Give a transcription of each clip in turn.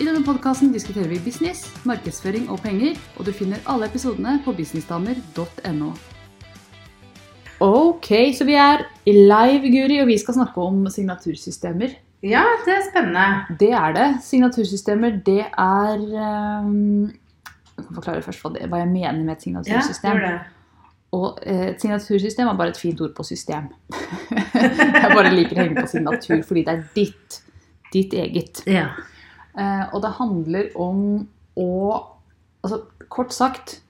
I denne podkasten diskuterer vi business, markedsføring og penger, og du finner alle episodene på businessdamer.no. Ok, så vi er live, Guri, og vi skal snakke om signatursystemer. Ja, det er spennende. Det er det. Signatursystemer, det er um, Jeg kan forklare først hva, det, hva jeg mener med et Ja, signatursystem. Ja, det. Og eh, et signatursystem er bare et fint ord på system. jeg bare liker å henge på signatur fordi det er ditt. Ditt eget. Ja. Eh, og det handler om å Altså kort sagt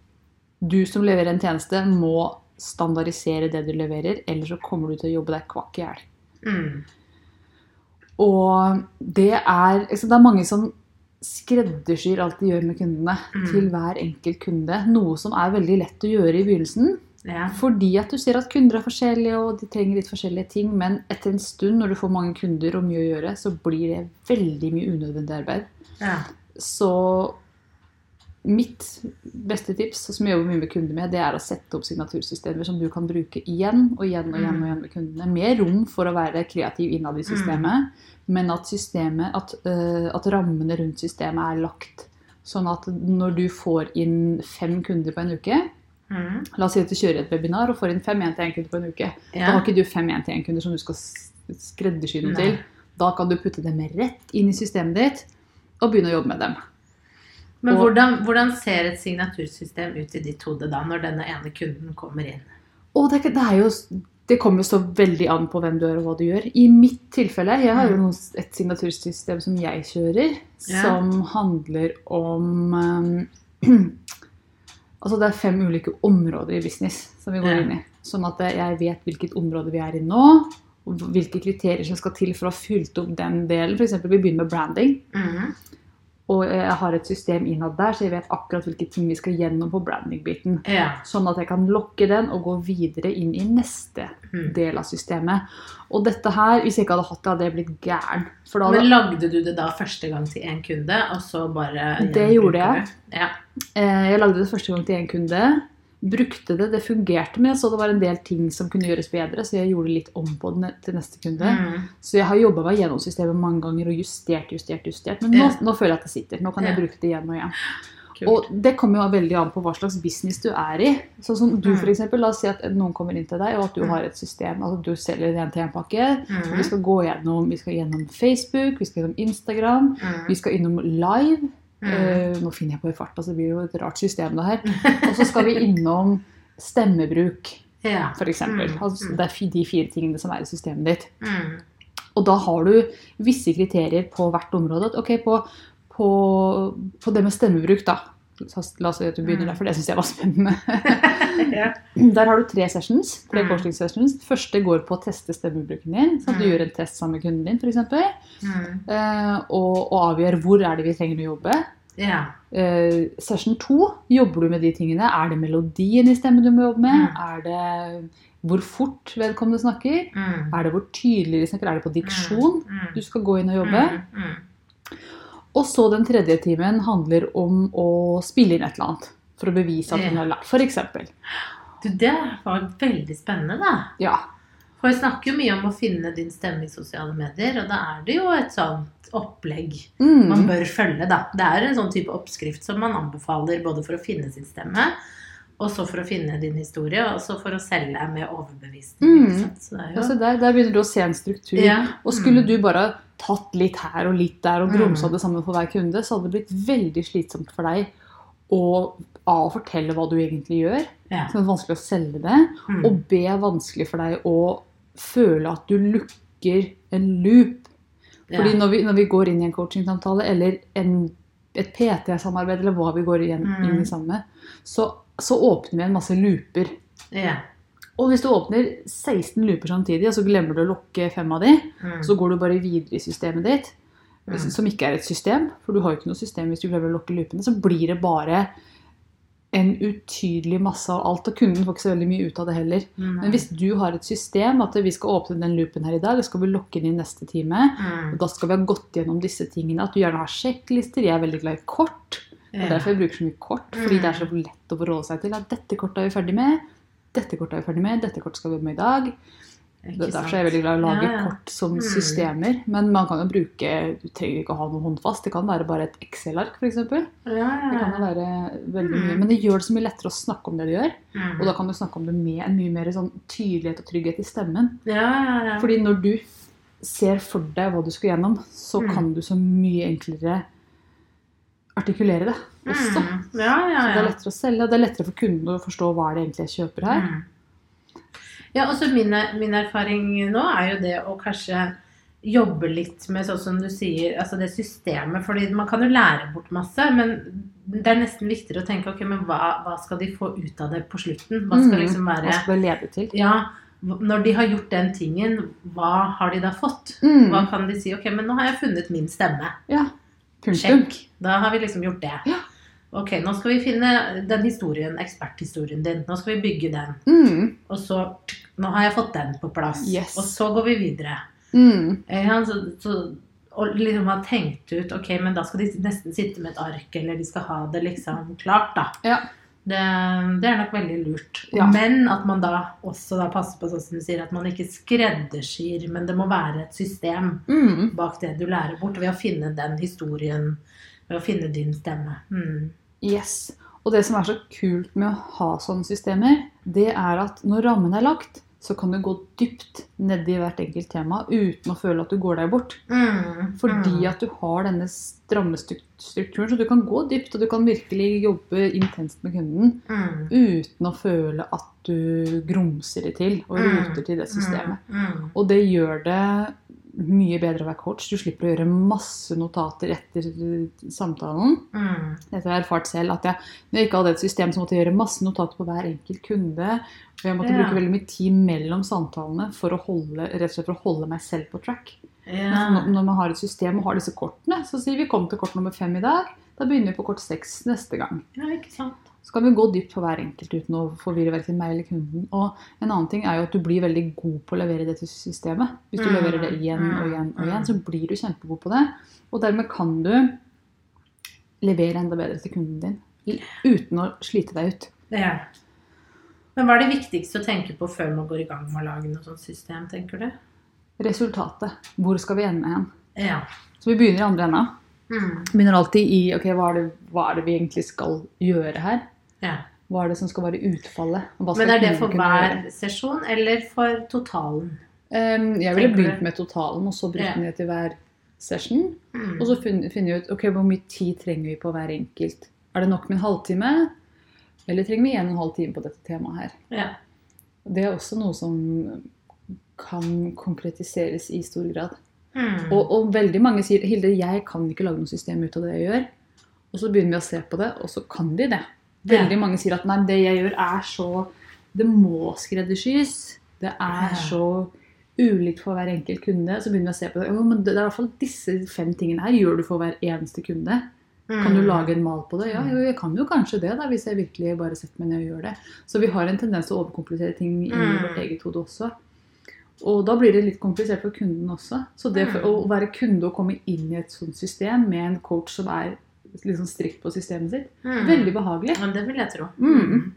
Du som leverer en tjeneste, må standardisere det du leverer, ellers så kommer du til å jobbe deg kvakk i hjel. Mm. Og det er altså Det er mange som skreddersyr alt de gjør med kundene, Mm. til hver enkelt kunde. Noe som er veldig lett å gjøre i begynnelsen. Ja. Fordi at du ser at kunder er forskjellige, og de trenger litt forskjellige ting. Men etter en stund, når du får mange kunder og mye å gjøre, så blir det veldig mye unødvendig arbeid. ja. Så mitt beste tips, som jeg jobber mye med kunder med, det er å sette opp signatursystemer som du kan bruke igjen og igjen og igjen, og igjen med kundene. Med rom for å være kreativ innad i systemet, men at, systemet, at, uh, at rammene rundt systemet er lagt. Sånn at når du får inn fem kunder på en uke Mm. La oss si at du kjører et webinar og får inn fem 1-til-1-kunder på en uke. Da har ikke du fem 1-til-1-kunder som du skal skreddersy noe til. Da kan du putte dem rett inn i systemet ditt og begynne å jobbe med dem. Men Og- hvordan, hvordan ser et signatursystem ut i ditt hode da, når denne ene kunden kommer inn? Og det, det, er jo, det kommer jo så veldig an på hvem du er og hva du gjør. I mitt tilfelle, jeg har jo Mm. et signatursystem som jeg kjører, Ja. som handler om um, Altså det er fem ulike områder i business som vi går inn i. Sånn at jeg vet hvilket område vi er i nå, og hvilke kriterier som skal til for å ha fylt opp den delen. F.eks. vi begynner med branding. Mm. Og jeg har et system innad der, så jeg vet akkurat hvilke ting vi skal gjennom på branding-biten. Ja. Sånn at jeg kan lokke den og gå videre inn i neste Mm. del av systemet. Og dette her, hvis jeg ikke hadde hatt det, hadde jeg blitt gæren. Da Men lagde du det da første gang til én kunde, og så bare Det gjorde jeg. Ja. eh, jeg lagde det første gang til én kunde. Brukte det, det fungerte, men jeg så det var en del ting som kunne gjøres bedre, så jeg gjorde litt om på det til neste kunde. Mm. Så jeg har jobba meg gjennom systemet mange ganger og justert, justert, justert. Men nå, yeah. nå føler jeg at det sitter. Nå kan jeg Ja. bruke det igjen og igjen. Kult. Og det kommer jo veldig an på hva slags business du er i. Sånn som du Mm. for eksempel, La oss si at noen kommer inn til deg, og at du Mm. har et system. altså Du selger en til-en-pakke. Mm. Vi skal gå gjennom, vi skal gjennom Facebook, vi skal gjennom Instagram, Mm. vi skal innom Live. Mm. Eh, nå finner jeg på i farta, så det blir jo et rart system, det her. Og så skal vi innom stemmebruk, Ja. f.eks. Mm. Altså, Mm. det er de fire tingene som er i systemet ditt. Mm. Og da har du visse kriterier på hvert område. Ok, på, på, på det med stemmebruk, da. La oss si at du begynner Mm. der, for det syns jeg var spennende. Der har du tre sessions. tre Mm. coaching sessions. Første går på å teste stemmebruken din. Så du Mm. gjør en test sammen med kunden din, f.eks. Mm. Eh, og, og avgjør hvor er det vi trenger å jobbe. Eh, session to jobber du med de tingene. Er det melodien i stemmen du må jobbe med? Mm. Er det hvor fort vedkommende snakker? Mm. Er det hvor tydelig de snakker? Er det på diksjon? Mm. Du skal gå inn og jobbe. Mm. Og så den tredje timen handler om å spille inn et eller annet. For å bevise at hun har lært. Eksempel. Du, det var veldig spennende, da. Ja. For jeg snakker jo mye om å finne din stemme i sosiale medier, og da er det jo et sånt opplegg man Mm. bør følge, da. Det er en sånn type oppskrift som man anbefaler både for å finne sin stemme, og så for å finne din historie, og så for å selge med overbevisning. Mm. Så jo Altså der, der begynner du å se en struktur. Ja. Og skulle Mm. du bare tatt litt her og litt der og grumsa Mm. det sammen for hver kunde, så hadde det blitt veldig slitsomt for deg å A. fortelle hva du egentlig gjør, ja. som er vanskelig å selge det, Mm. og B. vanskelig for deg å føle at du lukker en loop. Fordi ja. når vi, når vi går inn i en coachingsamtale eller en, et PT-samarbeid, eller hva vi går inn, Mm. inn i sammen med, så, så åpner vi en masse looper. ja. Og hvis du åpner 16 looper samtidig, og så glemmer du å lukke fem av de, Mm. så går du bare videre i systemet ditt, Mm. som ikke er et system, for du har jo ikke noe system hvis du glemmer å lukke loopene, så blir det bare en utydelig masse av alt, og kunden får ikke så veldig mye ut av det heller. Mm. Men hvis du har et system, at vi skal åpne den loopen her i dag, og skal vi lokke den i neste time, Mm. og da skal vi ha gått gjennom disse tingene, at du gjerne har sjekklister, jeg er veldig glad i kort, det er derfor jeg bruker så mye kort, fordi det er så lett å forholde seg til at dette kortet er vi ferdig med, dette kortet er vi ferdig med, dette kortet skal vi jobbe med i dag. Derfor er jeg veldig glad i å lage Ja, ja. kort som Mm. systemer. Men man kan jo bruke Du trenger ikke å ha noe håndfast. Det kan være bare et Excel-ark, f.eks. Det Ja, ja, kan jo være veldig Mm. mye. Men det gjør det så mye lettere å snakke om det du gjør. Mm. Og da kan du snakke om det med en mye mer sånn tydelighet og trygghet i stemmen. Ja, ja, ja. Fordi når du ser for deg hva du skal gjennom, så Mm. kan du så mye enklere artikulere det også. Mm. Ja, ja, Så det er lettere å selge, det er lettere for kunden å forstå hva det egentlig jeg kjøper her. Mm. Ja, og så min, min erfaring nå er jo det å kanskje jobbe litt med sånn som du sier, altså det systemet. fordi man kan jo lære bort masse, men det er nesten viktigere å tenke ok, men hva, hva skal de få ut av det på slutten? Hva skal liksom være Hva skal det lede til? Ja, når de har gjort den tingen, hva har de da fått? Mm. Hva kan de si? Ok, men nå har jeg funnet min stemme. Ja. Punktum. Sjekk. Da har vi liksom gjort det. Ja. Ok, nå skal vi finne den historien, eksperthistorien din. Nå skal vi bygge den. Mm. Og så Nå har jeg fått den på plass. Yes. Og så går vi videre. Mm. Ja, så, så, og liksom ha tenkt ut Ok, men da skal de nesten sitte med et ark, eller de skal ha det liksom klart, da. Ja. Det, det er nok veldig lurt. Ja. Men at man da også da passer på sånn som du sier, at man ikke skreddersyr, men det må være et system Mm. bak det du lærer bort, ved å finne den historien, ved å finne din stemme. Mm. Yes. Og det som er så kult med å ha sånne systemer, det er at når rammen er lagt, så kan du gå dypt ned i hvert enkelt tema uten å føle at du går deg bort. Mm. Fordi at du har denne stramme strukturen, så du kan gå dypt, og du kan virkelig jobbe intenst med kunden mm. uten å føle at du grumser det til og Mm. roter til det systemet. Mm. Mm. Og det gjør det mye bedre å være coach. Du slipper å gjøre masse notater etter samtalen. Mm. Dette har jeg erfart selv. at jeg, Når jeg ikke hadde et system, så måtte jeg gjøre masse notater på hver enkelt kunde. Og jeg måtte Ja. bruke veldig mye tid mellom samtalene for å holde, rett og slett for å holde meg selv på track. Ja. Når, når man har et system og har disse kortene, så sier vi kom til kort nummer fem i dag. Da begynner vi på kort seks neste gang. ja, ikke sant. Så kan vi gå dypt på hver enkelt uten å forvirre verken meg eller kunden. Og en annen ting er jo at du blir veldig god på å levere det til systemet. Hvis du Mm, leverer det igjen og igjen og igjen, mm. så blir du kjempegod på det. Og dermed kan du levere enda bedre til kunden din uten å slite deg ut. Ja. Men hva er det viktigste å tenke på før man går i gang med å lage noe sånt system, tenker du? Resultatet. Hvor skal vi ende hen? Ja. Så vi begynner i andre enda. Mm. Begynner alltid i ok, hva er, det, hva er det vi egentlig skal gjøre her? Ja. Hva er det som skal være utfallet? Skal Men er det for hver gjøre? sesjon, eller for totalen? Um, jeg ville begynt med totalen, og så brukt Ja. den ned til hver session. Mm. Og så finne ut ok, hvor mye tid trenger vi på hver enkelt. Er det nok med en halvtime? Eller trenger vi en og en halv time på dette temaet her? Ja. Det er også noe som kan konkretiseres i stor grad. Mm. Og, og veldig mange sier Hilde, jeg kan ikke lage noe system ut av det jeg gjør. Og så begynner vi å se på det, og så kan de det. Veldig mange sier at nei, det jeg gjør er så Det må skreddersys. Det er så ulikt for hver enkelt kunde. Så begynner vi å se på det. Men det er i hvert fall disse fem tingene her gjør du for hver eneste kunde. Kan du Mm. lage en mal på det? Ja, jo, jeg kan jo kanskje det, da, hvis jeg virkelig bare setter meg ned og gjør det. Så vi har en tendens til å overkomplisere ting i Mm. vårt eget hode også. Og da blir det litt komplisert for kunden også. Så det Mm. å være kunde og komme inn i et sånt system med en coach som er liksom strikt på systemet sitt, Mm. veldig behagelig. Ja, det vil jeg tro. Mm.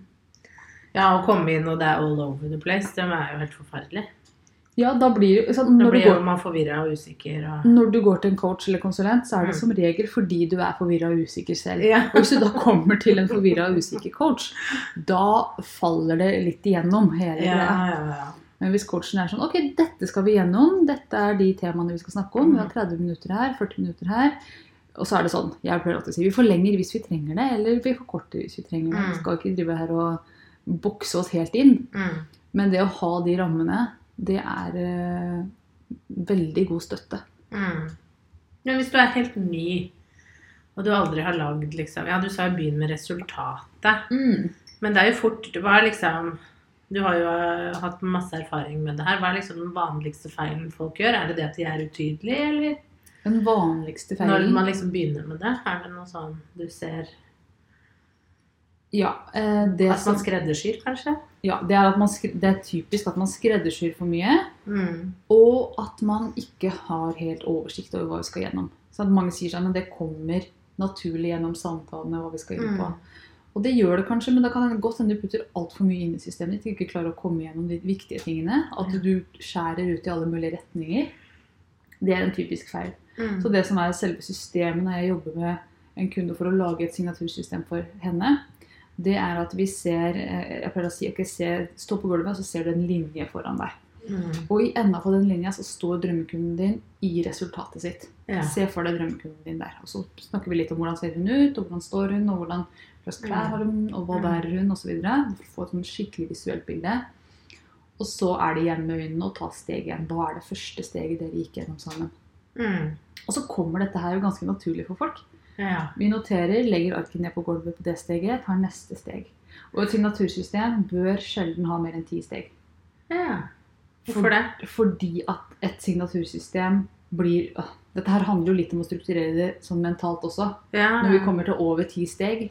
Ja, å komme inn og det er all over the place, det er jo helt forferdelig. Ja, da blir så, sånn, Da blir går, man forvirra og usikker og når du går til en coach eller konsulent, så er det Mm. som regel fordi du er forvirra og usikker selv. Ja. Og hvis du da kommer til en forvirra og usikker coach, da faller det litt igjennom hele Ja, greia. ja, ja. Men hvis coachen er sånn Ok, dette skal vi gjennom. Dette er de temaene vi skal snakke om. Vi har Mm. 30 minutter her, 40 minutter her. Og så er det sånn, jeg pleier alltid å si vi forlenger hvis vi trenger det, eller vi forkorter hvis vi trenger det. Mm. Vi skal ikke drive her og bokse oss helt inn. Mm. Men det å ha de rammene, det er eh, veldig god støtte. Mm. Men hvis du er helt ny, og du aldri har lagd liksom Ja, du sa jo begynn med resultatet. Men det er jo fort Du var liksom Du har jo eh, hatt masse erfaring med det her. Hva er liksom den vanligste feilen folk gjør? Er det det at de er utydelige, eller? Den vanligste feilen Når man liksom begynner med det, er det noe sånn du ser Ja, eh, det, At man skreddersyr, kanskje? ja det, er man, det er typisk at man skreddersyr for mye. Mm. Og at man ikke har helt oversikt over hva vi skal gjennom. Så mange sier sånn, at det kommer naturlig gjennom samtalene hva vi skal gjøre på. Mm. Og det gjør det kanskje, men da kan det godt hende du putter altfor mye inn i systemet ditt. Ikke klarer å komme gjennom de viktige tingene. At du skjærer ut i alle mulige retninger. Det er en typisk feil. Mm. Så det som er selve systemet når jeg jobber med en kunde for å lage et signatursystem for henne, det er at vi ser eh, Jeg pleier å si ok, se, stå på gulvet, og så ser du en linje foran deg. Mm. Og i enda på den linja så står drømmekunden din i resultatet sitt. Ja. Se for deg drømmekunden din der. Og så snakker vi litt om hvordan ser hun ut, og hvordan står hun, og hvordan slags klær har hun, og hva Mm. bærer hun, osv. Få et sånn skikkelig visuelt bilde. Og så er det igjen med øynene og ta steg igjen. Hva er det første steget dere gikk gjennom sammen? Mm. Og så kommer dette her jo ganske naturlig for folk. Ja. Vi noterer, legger arket ned på gulvet på det steget, tar neste steg. Og et signatursystem bør sjelden ha mer enn ti steg. ja. Hvorfor det? Fordi at et signatursystem blir øh, Dette her handler jo litt om å strukturere det sånn mentalt også. Ja. Når vi kommer til over ti steg,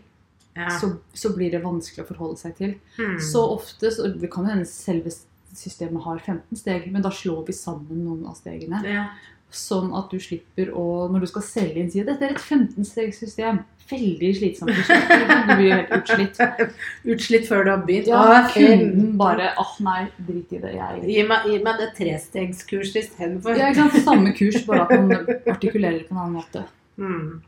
ja. så, så blir det vanskelig å forholde seg til. Mm. Så ofte så Det kan hende selve systemet har 15 steg, men da slår vi sammen noen av stegene. ja. Sånn at du slipper å Når du skal selge inn, si at dette er et 15-stegssystem. Veldig slitsomt. Du blir helt utslitt. Utslitt før du har begynt. Ja, kunden bare åh nei, drit i det. Jeg Gi meg, gi meg det trestegskurset istedenfor. Ja, ikke sant? Samme kurs, bare at man artikulerer på en annen måte. Mm.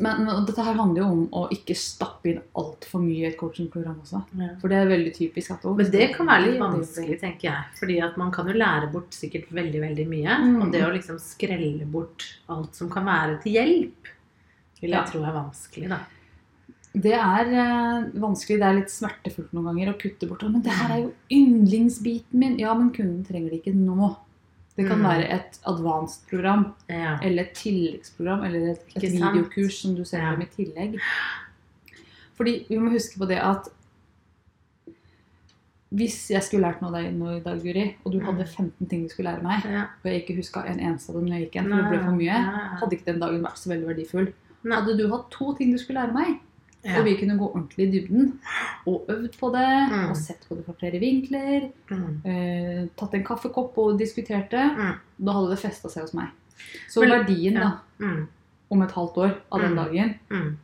Men, men dette her handler jo om å ikke stappe inn altfor mye i et coachingprogram også. Ja. For det er veldig typisk at Men det kan være litt det- vanskelig, tenker jeg. Fordi at man kan jo lære bort sikkert veldig, veldig mye. Mm. Og det å liksom skrelle bort alt som kan være til hjelp, vil jeg Ja. tro er vanskelig, da. Det er eh, vanskelig, det er litt smertefullt noen ganger å kutte bort. Men det her er jo yndlingsbiten min. Ja, men kunden trenger det ikke nå. Det kan Mm. være et advanced program, Ja. eller et tilleggsprogram, eller et, et videokurs som du ser Ja. med i tillegg. Fordi vi må huske på det at hvis jeg skulle lært noe av deg nå i dag, Guri, og du hadde 15 ting du skulle lære meg, Ja. og jeg ikke huska en eneste av dem når jeg gikk igjen, for det ble for mye, hadde ikke den dagen vært så veldig verdifull. Nei. Hadde du hatt to ting du skulle lære meg, Ja. og vi kunne gå ordentlig i dybden, og øvd på det, Mm. og sett på det fra flere vinkler, Mm. eh, tatt en kaffekopp og diskutert det, Mm. da hadde det festa seg hos meg. Så Men- verdien ja. da, Mm. om et halvt år av den Mm. dagen Mm.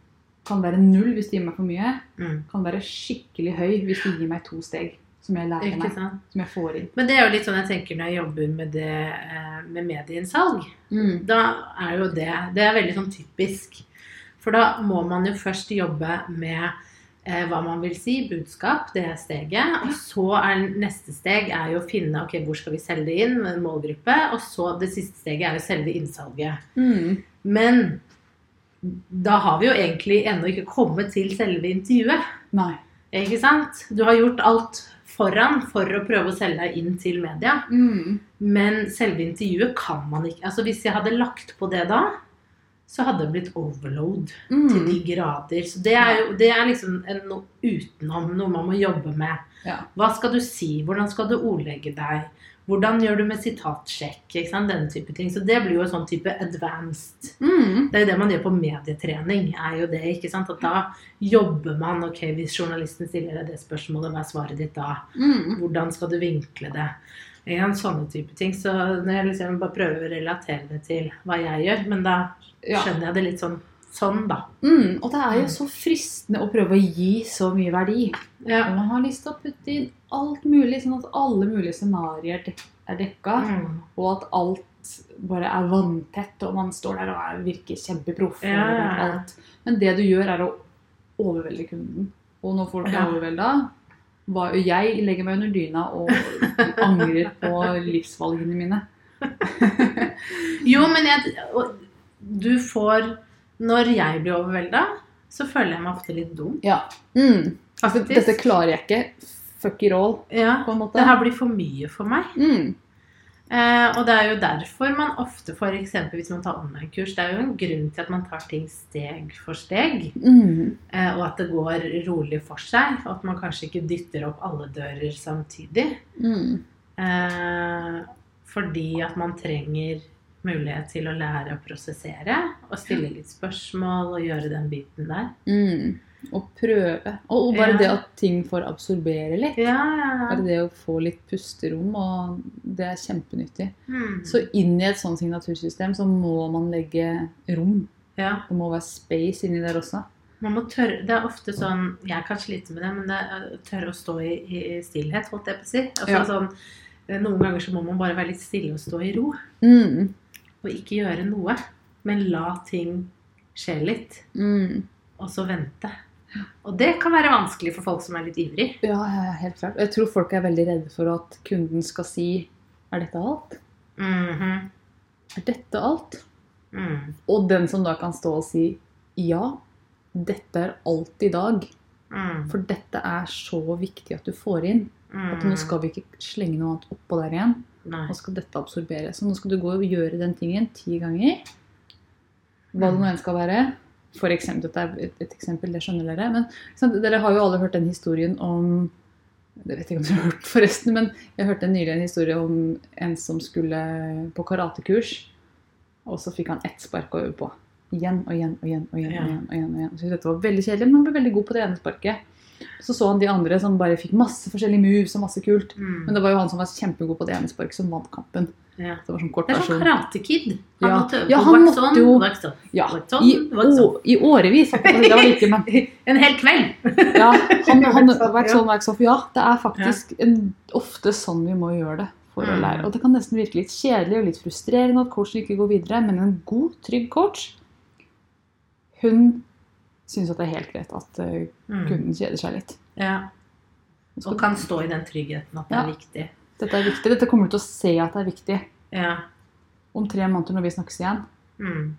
kan være null hvis det gir meg for mye, Mm. kan være skikkelig høy hvis det gir meg to steg som jeg lærer meg, som jeg får inn. Men det er jo litt sånn jeg tenker når jeg jobber med det eh, med medieinnsalg. Da er jo det Det er veldig sånn typisk. For da må man jo først jobbe med eh, hva man vil si, budskap, det er steget. Og så er neste steg er jo å finne ok, hvor skal vi selge det inn, med målgruppe. Og så det siste steget er jo selve innsalget. Mm. Men da har vi jo egentlig ennå ikke kommet til selve intervjuet. Nei. Ikke sant? Du har gjort alt foran for å prøve å selge deg inn til media. Mm. Men selve intervjuet kan man ikke Altså Hvis jeg hadde lagt på det da, så hadde det blitt overload til de Mm. grader. Så det er jo det er liksom en, noe utenom, noe man må jobbe med. Ja. Hva skal du si? Hvordan skal du ordlegge deg? Hvordan gjør du med sitatsjekk? Ikke sant? Den type ting. Så det blir jo en sånn type advanced Mm. det er jo det man gjør på medietrening. er jo det, ikke sant? At da jobber man ok, Hvis journalisten stiller deg det spørsmålet, hva er svaret ditt da? Mm. Hvordan skal du vinkle det? En sånne type ting. Så når jeg liksom bare prøver å relatere det til hva jeg gjør, men da skjønner jeg det litt sånn sånn, da. Mm. Og det er jo så fristende å prøve å gi så mye verdi. Ja. Og man har lyst til å putte inn alt mulig, sånn at alle mulige scenarioer er dekka. Mm. Og at alt bare er vanntett, og man står der og er, virker kjempeproff. Ja, ja, ja. Men det du gjør, er å overvelde kunden. Og når folk er Ja. Hva, Jeg legger meg under dyna og angrer på livsvalgene mine. Jo, men jeg og Du får Når jeg blir overvelda, så føler jeg meg ofte litt dum. Ja. Mm. Faktisk. Dette klarer jeg ikke. Fuck it all, Ja. på en måte. Det her blir for mye for meg. Mm. Eh, og det er jo derfor man ofte, f.eks. hvis man tar online-kurs, det er jo en grunn til at man tar ting steg for steg. Mm. Eh, og at det går rolig for seg. Og at man kanskje ikke dytter opp alle dører samtidig. Mm. Eh, fordi at man trenger mulighet til å lære å prosessere og stille litt spørsmål og gjøre den biten der. Mm. Og prøve. Og bare Ja. det at ting får absorbere litt. Ja, ja, Bare det å få litt pusterom, og det er kjempenyttig. Mm. Så inn i et sånt signatursystem så må man legge rom. ja. Det må være space inni der også. Man må tørre, det er ofte sånn Jeg kan slite med det, men det er tørre å stå i, i stillhet, holdt jeg på å si. Altså, sånn, eh, noen ganger så må man bare være litt stille og stå i ro. Mm. Og ikke gjøre noe. Men la ting skje litt. Mm. Og så vente. Og det kan være vanskelig for folk som er litt ivrig. Ja, helt klart. Jeg tror folk er veldig redde for at kunden skal si Er dette alt? Mhm. Er dette alt? mm. Og den som da kan stå og si ja, dette er alt i dag. Mm. For dette er så viktig at du får inn. At nå skal vi ikke slenge noe annet oppå der igjen. Nei. Nå skal dette absorberes. Så nå skal du gå og gjøre den tingen ti ganger. Hva det nå enn skal være. For eksempel, dette er et, et eksempel, det skjønner dere. Men sant, dere har jo alle hørt den historien om Det vet jeg ikke om dere har hørt, forresten. Men jeg hørte nylig en historie om en som skulle på karatekurs. Og så fikk han ett spark å øve på. Igjen og igjen og igjen. og igjen, og igjen, og igjen, og igjen. Så dette var veldig kjedelig, men han ble veldig god på det ene sparket. Så så han de andre som bare fikk masse forskjellige moves og masse kult. Mm. Men det var jo han som var kjempegod på det ene sparket, som vant kampen. Ja. Det var sånn kort Det er sånn versjon. Karate Kid. Han Ja. måtte øve Ja, på han måtte jo- wax Ja, I, å, I årevis. Det var ikke, men En hel kveld! ja, han, han, Waxon, Waxon. ja. det er faktisk en, ofte sånn vi må gjøre det for å Mm. lære. Og det kan nesten virke litt kjedelig og litt frustrerende at coachen ikke går videre, men en god, trygg coach, hun syns at det er helt greit at eh, Mm. kunden kjeder seg litt. Ja. Og kan stå i den tryggheten at det Ja. er viktig. Dette er viktig. Dette kommer du til å se at det er viktig. Ja. Om tre måneder når vi snakkes igjen, Mm.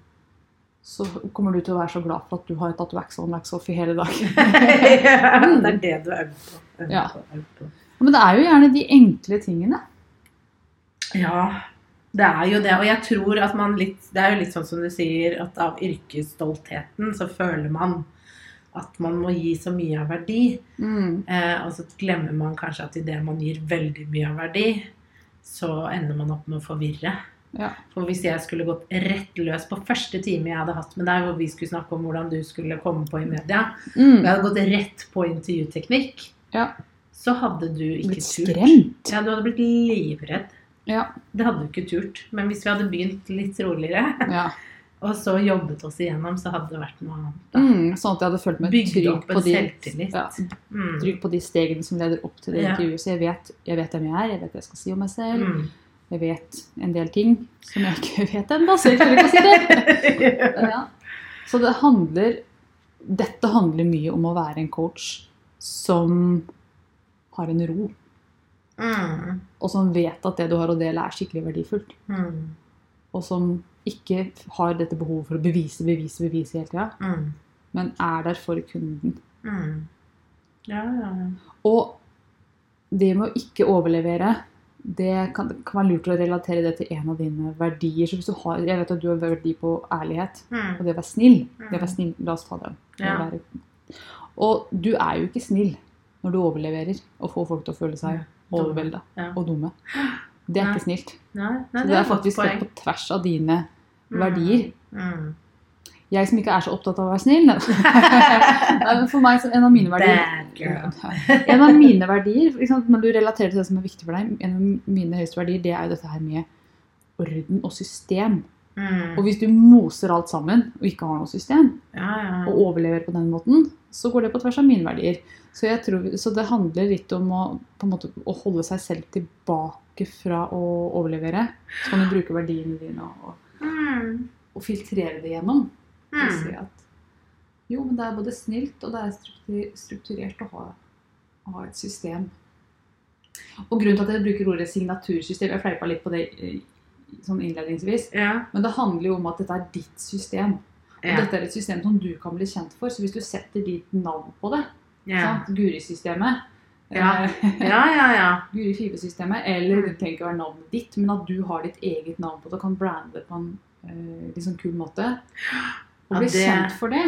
så kommer du til å være så glad for at du har tatt wax on, wax off i hele dag. ja, det er det du øver på. Øver Ja. på, øver på. Men det er jo gjerne de enkle tingene. Ja, det er jo det. Og jeg tror at man litt Det er jo litt sånn som du sier, at av yrkesstoltheten så føler man at man må gi så mye av verdi. Mm. Eh, og så glemmer man kanskje at i det man gir veldig mye av verdi, så ender man opp med å forvirre. Ja. For hvis jeg skulle gått rett løs på første time jeg hadde hatt med deg, hvor vi skulle snakke om hvordan du skulle komme på i media, og Mm. jeg hadde gått rett på intervjuteknikk, Ja. så hadde du ikke Blitt turt. skremt. Ja, du hadde blitt livredd. Ja. Det hadde du ikke turt. Men hvis vi hadde begynt litt roligere, ja. og så jobbet oss igjennom, så hadde det vært noe annet. Mm. Sånn at jeg hadde følt meg trygg på, en de, ja, Mm. trygg på de stegene som leder opp til det intervjuet. Så jeg vet, jeg vet hvem jeg er, jeg vet hva jeg skal si om meg selv. Mm. Jeg vet en del ting som jeg ikke vet ennå, så jeg tør ikke å si det. Ja. Så det handler Dette handler mye om å være en coach som har en ro, Mm. og som vet at det du har å dele, er skikkelig verdifullt. Mm. Og som ikke har dette behovet for å bevise, bevise, bevise hele tida, Mm. men er der for kunden. Mm. Ja, ja, ja. Og det med å ikke overlevere, det kan, kan være lurt å relatere det til en av dine verdier. Så hvis du har, jeg vet at du har verdi på ærlighet, og Mm. det å være snill. Det å Mm. være snill, La oss ta den. Ja. Og du er jo ikke snill når du overleverer og får folk til å føle seg overvelda Ja. og dumme. Det er Nei. ikke snilt. Nei, nei, Så det er faktisk helt på tvers av dine Mm. verdier. Mm. Jeg som ikke er så opptatt av å være snill For meg, som en av mine verdier En av mine verdier, liksom, når du relaterer til det som er viktig for deg, en av mine høyeste verdier, det er jo dette her med orden og system. Mm. Og hvis du moser alt sammen og ikke har noe system, Ja, ja. og overlever på den måten, så går det på tvers av mine verdier. Så, jeg tror, så det handler litt om å, måte, å holde seg selv tilbake fra å overlevere. Så kan du bruke verdiene dine og, Mm. og filtrere det gjennom. Og Mm. si at jo, men det er både snilt og det er strukturert å ha, å ha et system. Og grunnen til at jeg bruker ordet signatursystem Jeg fleipa litt på det eh, sånn innledningsvis. Ja. Men det handler jo om at dette er ditt system. Og Ja. dette er et system som du kan bli kjent for. Så hvis du setter ditt navn på det, Ja. Guri-systemet Ja. eh, ja, ja, ja. Guri Five-systemet, eller det trenger ikke være navnet ditt, men at du har ditt eget navn på det og kan brande det på en uh, sånn kul måte. Og bli det- kjent for det.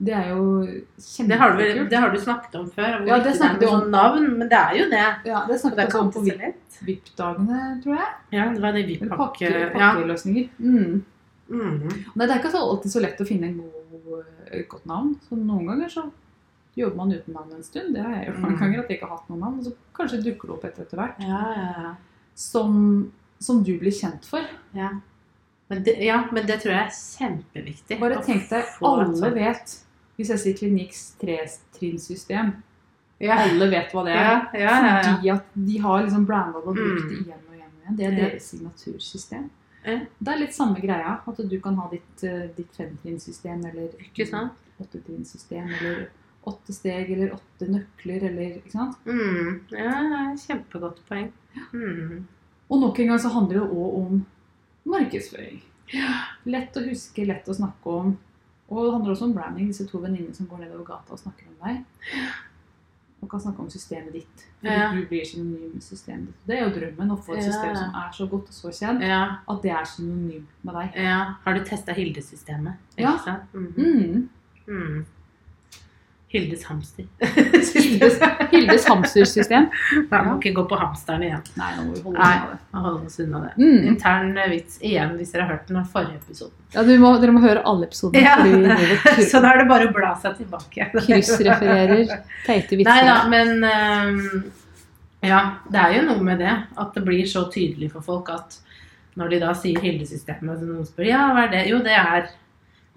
Det er jo Det har, du, kjempekult. det har du snakket om før. Ja, det snakket er om. sånn navn, men det er jo det. Ja, det snakket det vi om på. VIP-dagene, tror jeg. Ja, det var det vi Eller pakke... pakke, Ja. Mm. Mm. Nei, det er ikke alltid så lett å finne en god, et godt navn. Så noen ganger så jobber man uten navn en stund. Det har jeg gjort mange Mm. ganger, at jeg ikke har hatt noen navn. Så kanskje dukker det opp et etter hvert. Ja, ja, ja. Som, som du blir kjent for. ja. Men det, ja, men det tror jeg er kjempeviktig. Bare tenk deg, alle vet Hvis jeg sier Klinikks tretrinnssystem ja. alle vet hva det er. Ja, ja. Fordi at de har liksom blanda og brukt det Mm. igjen og igjen. og igjen. Det er deres signatursystem. Det er litt samme greia. At du kan ha ditt, eh, ditt femtrinnssystem eller åttetrinnsystem eller åtte steg eller åtte nøkler eller Ikke sant? Mm. Ja, det er kjempegodt poeng. Mm. Og nok en gang så handler det òg om markedsføring. Lett å huske, lett å snakke om. Og det handler også om branding. Disse to venninnene som går nedover gata og snakker om deg. Og kan snakke om systemet ditt. Fordi Ja. du blir synonym med systemet ditt. Det er jo drømmen å få et system som er så godt og så kjent Ja, at det er synonym med deg. ja. Har du testa Hildesystemet? Ja. Mm sant? Mhm. Mm. Hildes hamster. Hildes, Hildes hamstersystem. Nei, må ikke gå på hamsteren igjen. Nei, nå må vi holde Nei. unna det. Oss unna det. Mm. Intern vits igjen hvis dere har hørt den forrige episoden. Ja, du må, dere må høre alle episodene. Ja, og Så da er det bare å bla seg tilbake. kryssrefererer teite vitser. Nei da, men øhm, Ja, det er jo noe med det. At det blir så tydelig for folk at når de da sier Hildesystemet, så noen spør ja, hva er det? Jo, det er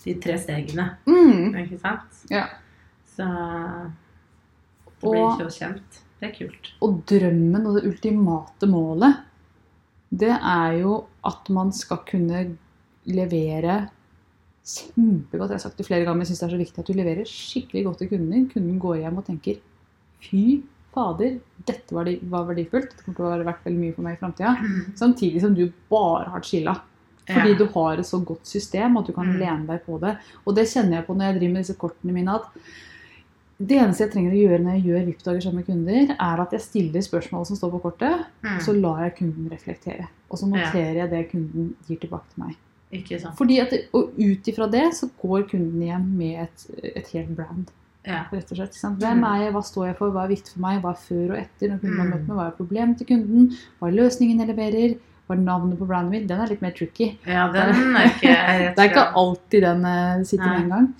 de tre stegene. Mm. Ikke sant? Ja. Så det blir Og- så kjent. Det er kult. Og drømmen og det ultimate målet, det er jo at man skal kunne levere kjempegodt. Jeg har sagt det flere ganger, men jeg syns det er så viktig at du leverer skikkelig godt til kunden din. Kunden går hjem og tenker fy fader, dette var, verdifullt. Det kommer til å være verdt veldig mye for meg i framtida. Samtidig som du bare har chilla. Fordi du har et så godt system at du kan Mm. lene deg på det. Og det kjenner jeg på når jeg driver med disse kortene mine. at det eneste jeg trenger å gjøre når jeg gjør VIP-dager sammen med kunder, er at jeg stiller spørsmål som står på kortet, Mm. så lar jeg kunden reflektere. Og så noterer jeg det kunden gir tilbake til meg. Ikke sant. Fordi at, Og ut ifra det så går kunden hjem med et, et helt brand. Ja. rett og slett. sant? Hvem Mm. er jeg, hva står jeg for, hva er viktig for meg, hva er før og etter når kunden har Mm. møtt meg, hva er problemet til kunden, hva er løsningen jeg leverer, hva er navnet på brandet mitt. Den er litt mer tricky. ja, den er ikke Det er ikke alltid den eh, sitter med en gang.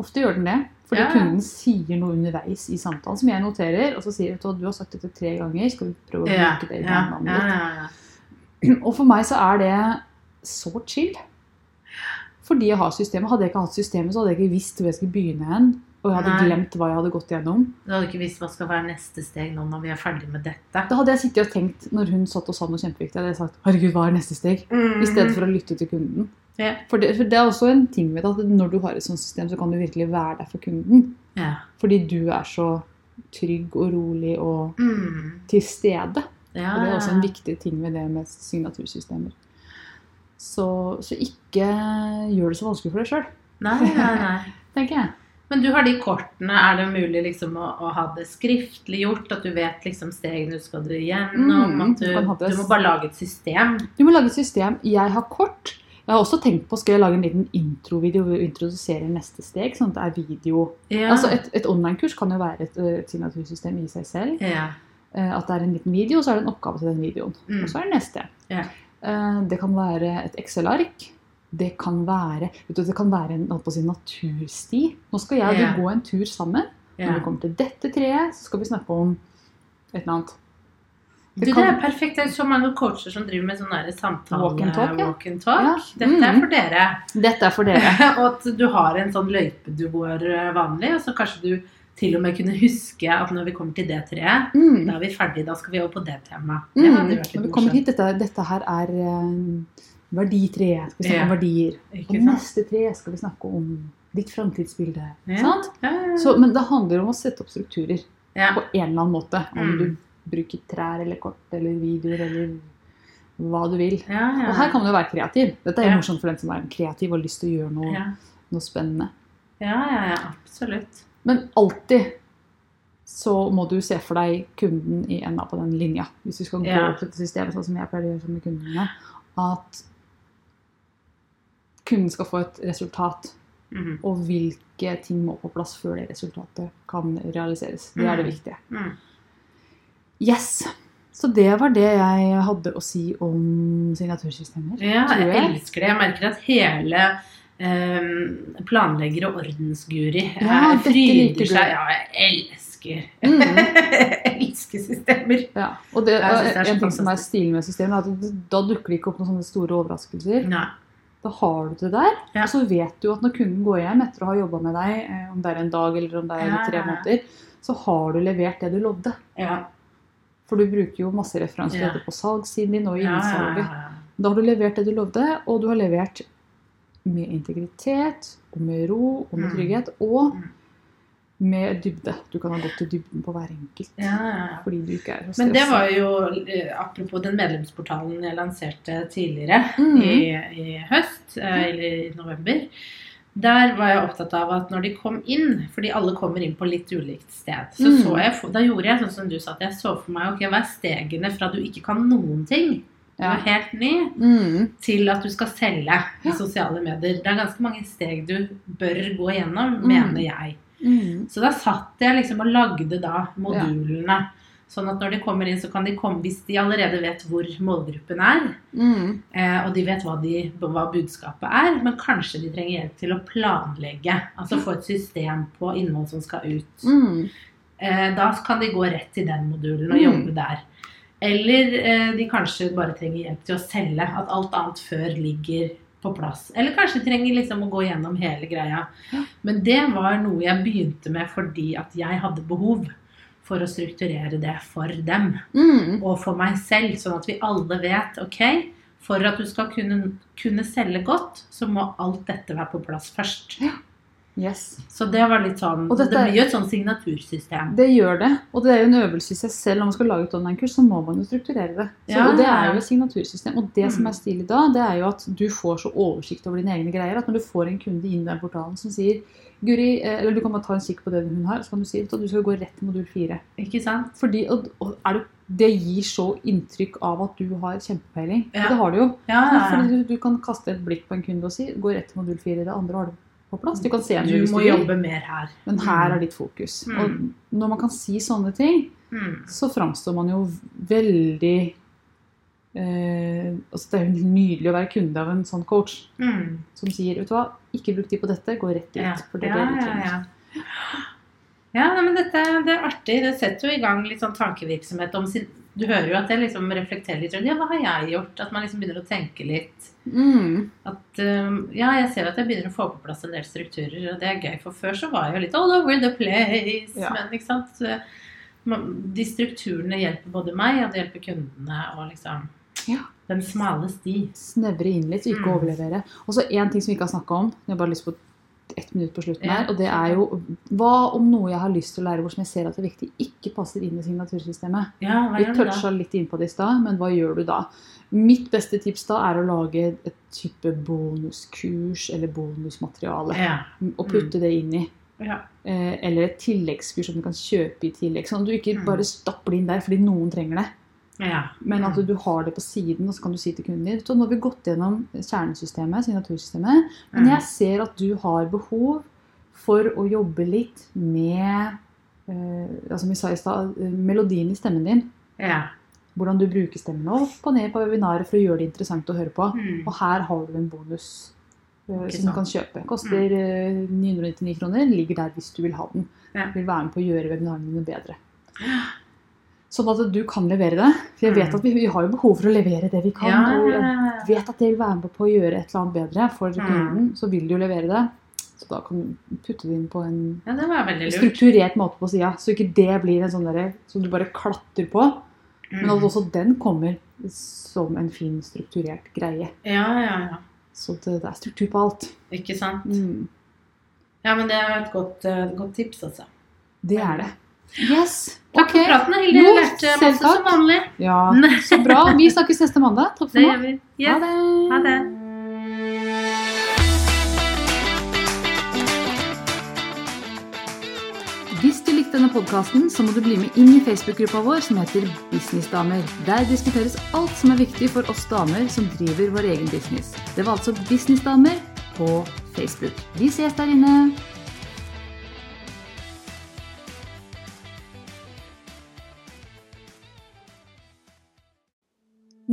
Ofte gjør den det. Fordi Ja. kunden sier noe underveis i samtalen som jeg noterer, og så sier du at du har sagt dette tre ganger, skal vi prøve å bruke det i ja, ja, ditt? Og for meg så er det så chill. Fordi jeg har systemet. Hadde jeg ikke hatt systemet, så hadde jeg ikke visst hvor jeg skulle begynne hen. Og jeg hadde Nei. glemt hva jeg hadde gått gjennom. Du hadde ikke visst hva skal være neste steg nå når vi er ferdig med dette. Da hadde jeg sittet og tenkt, når hun satt og sa noe kjempeviktig, hadde jeg sagt herregud, hva er neste steg? I stedet for å lytte til kunden. Ja. For det, for det er også en ting med at når du har et sånt system, så kan du virkelig være der for kunden. Ja. Fordi du er så trygg og rolig og Mm. til stede. Ja, Og det er også en viktig ting med det med signatursystemer. Så, så ikke gjør det så vanskelig for deg sjøl, Nei, nei, nei. tenker jeg. Men du har de kortene. Er det mulig liksom å, å ha det skriftlig gjort? At du vet liksom stegene du skal gjennom? Mm, du, du du må bare lage et system. Du må lage et system. Jeg har kort. Jeg har også tenkt på skal jeg lage en liten introvideo hvor vi introduserer neste steg. sånn at det er video. Yeah. Altså Et, et online-kurs kan jo være et, et signatursystem i seg selv. Eh, At det er en liten video, og så er det en oppgave til den videoen. Mm. Og så er det neste. Eh, Det kan være et Excel-ark. Det kan være vet du, det kan være en på sin si, natursti. Nå skal jeg og du gå en tur sammen. Når vi kommer til dette treet, så skal vi snakke om et eller annet. Du, det er perfekt. Det er så mange coacher som driver med sånne samtale Walk and talk, ja. walk and talk. Ja. Dette er Mm. for dere. Dette er for dere. og at du har en sånn løype du går eh, vanlig, og så kanskje du til og med kunne huske at når vi kommer til det treet, Mm. da er vi ferdige, da skal vi over på det temaet. Det Mm. Når vi kommer hit, dette, dette her er uh, verditreet. Skal vi snakke Ja. om verdier. Og neste tre skal vi snakke om ditt framtidsbilde. Ja. Så, men det handler om å sette opp strukturer på en eller annen måte. Om Mm. du bruker trær eller kort eller videoer eller hva du vil. Ja, ja. Og her kan du jo være kreativ. Dette er jo Ja. morsomt for den som er kreativ og har lyst til å gjøre noe, ja. noe spennende. ja, ja, absolutt. Men alltid så må du se for deg kunden i enda på den linja. Hvis du skal gå Ja. opp til et system, sånn som jeg pleier å gjøre med kundene. At kunden skal få et resultat. Mhm. og hvilke ting må på plass før det resultatet kan realiseres. Det er det Mm. viktige. Mm. Yes! Så det var det jeg hadde å si om signatursystemer. Ja, jeg jeg. elsker det. Jeg merker at hele um, planlegger- og ordensguri Ja, eh, fryder seg. Ja, jeg elsker Mm. Elsker systemer. Ja, og det, Jeg det er en ting som er stilig med systemet, er at da dukker det ikke opp noen sånne store overraskelser. Nei. Da har du det der, Ja. og så vet du at når kunden går hjem etter å ha jobba med deg, eh, om det er en dag eller om det er tre måneder, så har du levert det du lovde. Ja. For du bruker jo masse referanser Ja. på salgssiden din og i Ja, ja, ja. Da har du levert det du lovde, og du har levert med integritet, og med ro, og med Mm. trygghet, og Mm. med dybde. Du kan ha gått til dybden på hver enkelt. Fordi du ikke er så Men det var jo, eh, apropos den medlemsportalen jeg lanserte tidligere mm. i, i høst, eh, eller i november. Der var jeg opptatt av at når de kom inn, fordi alle kommer inn på litt ulikt sted, så mm. så jeg, da gjorde jeg sånn som du sa, at jeg så for meg ok, hva er stegene fra du ikke kan noen ting, du Ja. er helt ny, Mm. til at du skal selge i Ja. sosiale medier. Det er ganske mange steg du bør gå gjennom, mm. mener jeg. Mm. Så da satt jeg liksom og lagde da modulene. Sånn at når de kommer inn, så kan de komme hvis de allerede vet hvor målgruppen er. Mm. Eh, og de vet hva, de, hva budskapet er. Men kanskje de trenger hjelp til å planlegge. Altså få et system på innhold som skal ut. Mm. Eh, da kan de gå rett til den modulen og Mm. jobbe der. Eller eh, de kanskje bare trenger hjelp til å selge. At alt annet før ligger på plass. Eller kanskje trenger liksom å gå gjennom hele greia. Men det var noe jeg begynte med fordi at jeg hadde behov for å strukturere det for dem Mm. og for meg selv, sånn at vi alle vet ok, for at du skal kunne, kunne selge godt, så må alt dette være på plass først. Yes. Så det var litt sånn Og Det blir jo et sånn signatursystem. Det gjør det. Og det er jo en øvelse i seg selv. Når man skal lage et online-kurs, så må man jo strukturere det. Så, Ja, og det er jo et signatursystem. Og det som Mm. er stilig da, det er jo at du får så oversikt over dine egne greier at når du får en kunde inn i den portalen som sier Guri, eh, eller du kan bare ta en kikk på det hun har, så kan du si at du skal gå rett til modul 4. Ikke sant? Fordi, og, og er det, det gir så inntrykk av at du har kjempepeiling. Ja. Det har du jo. Ja, ja, Fordi du, du kan kaste et blikk på en kunde og si gå rett til modul 4. Det andre har du på plass. Du kan se Du må du jobbe mer her. men her Mm. er ditt fokus. Mm. Og når man kan si sånne ting, Mm. så framstår man jo veldig eh, altså Det er jo nydelig å være kunde av en sånn coach Mm. som sier vet du hva, ikke bruk tid på dette, gå rett ut. Ja. For det ja, er det ja, ja. Ja, nei, men dette det er artig. Det setter jo i gang litt sånn tankevirksomhet om sin Du hører jo at jeg liksom reflekterer litt rundt ja, hva har jeg gjort? At man liksom begynner å tenke litt. Mm. At um, Ja, jeg ser at jeg begynner å få på plass en del strukturer, og det er gøy. For før så var jeg jo litt all over the place. Ja. Men ikke sant. De strukturene hjelper både meg, og det hjelper kundene, og liksom Ja. Den smale sti. Snevre inn litt, ikke Mm. overlevere. Og så én ting som vi ikke har snakka om. Jeg har bare lyst på ett minutt på slutten her. Og det er jo hva om noe jeg har lyst til å lære hvor som jeg ser at det er viktig, ikke passer inn i signatursystemet? Ja, Vi toucha litt innpå det i stad, men hva gjør du da? Mitt beste tips da er å lage et type bonuskurs eller bonusmateriale. Ja. Og putte det inn i. ja. Eh, eller et tilleggskurs som du kan kjøpe i tillegg. Sånn at du ikke Mm. bare stapper det inn der fordi noen trenger det. Ja. Men at Mm. du har det på siden, og så kan du si til kunden din Så nå har vi gått gjennom kjernesystemet, signatursystemet, men Mm. jeg ser at du har behov for å jobbe litt med eh, som vi sa i stad, melodien i stemmen din. ja. Hvordan du bruker stemmen opp og ned på webinaret for å gjøre det interessant å høre på. Mm. Og her har du en bonus eh, som du kan kjøpe. Koster eh, 999 kroner. Ligger der hvis du vil ha den. Ja. Vil være med på å gjøre webinarene dine bedre. Sånn at du kan levere det. For jeg vet Mm. at vi, vi har jo behov for å levere det vi kan. Ja, Og jeg vet at det vil være med på å gjøre et eller annet bedre for Mm. kunden. Så vil du jo levere det. Så da kan du putte det inn på en ja, strukturert måte på sida. Så ikke det blir en sånn derre som du bare klatrer på. Men at Mm. også den kommer som en fin, strukturert greie. Ja, ja, ja. Så det, det er struktur på alt. Ikke sant? Mm. Ja, men det er et godt, eh, godt tips, altså. Det er det. Yes. Takk okay. for praten, Hilde. Jo, lærte masse takk. som vanlig. Ja, så bra. Vi snakkes neste mandag. Takk for Det nå. vi. Ha det. Ha det. Hvis du likte denne podkasten, så må du bli med inn i Facebook-gruppa vår som heter Businessdamer. Der diskuteres alt som er viktig for oss damer som driver vår egen business. Det var altså Businessdamer på Facebook. Vi ses der inne!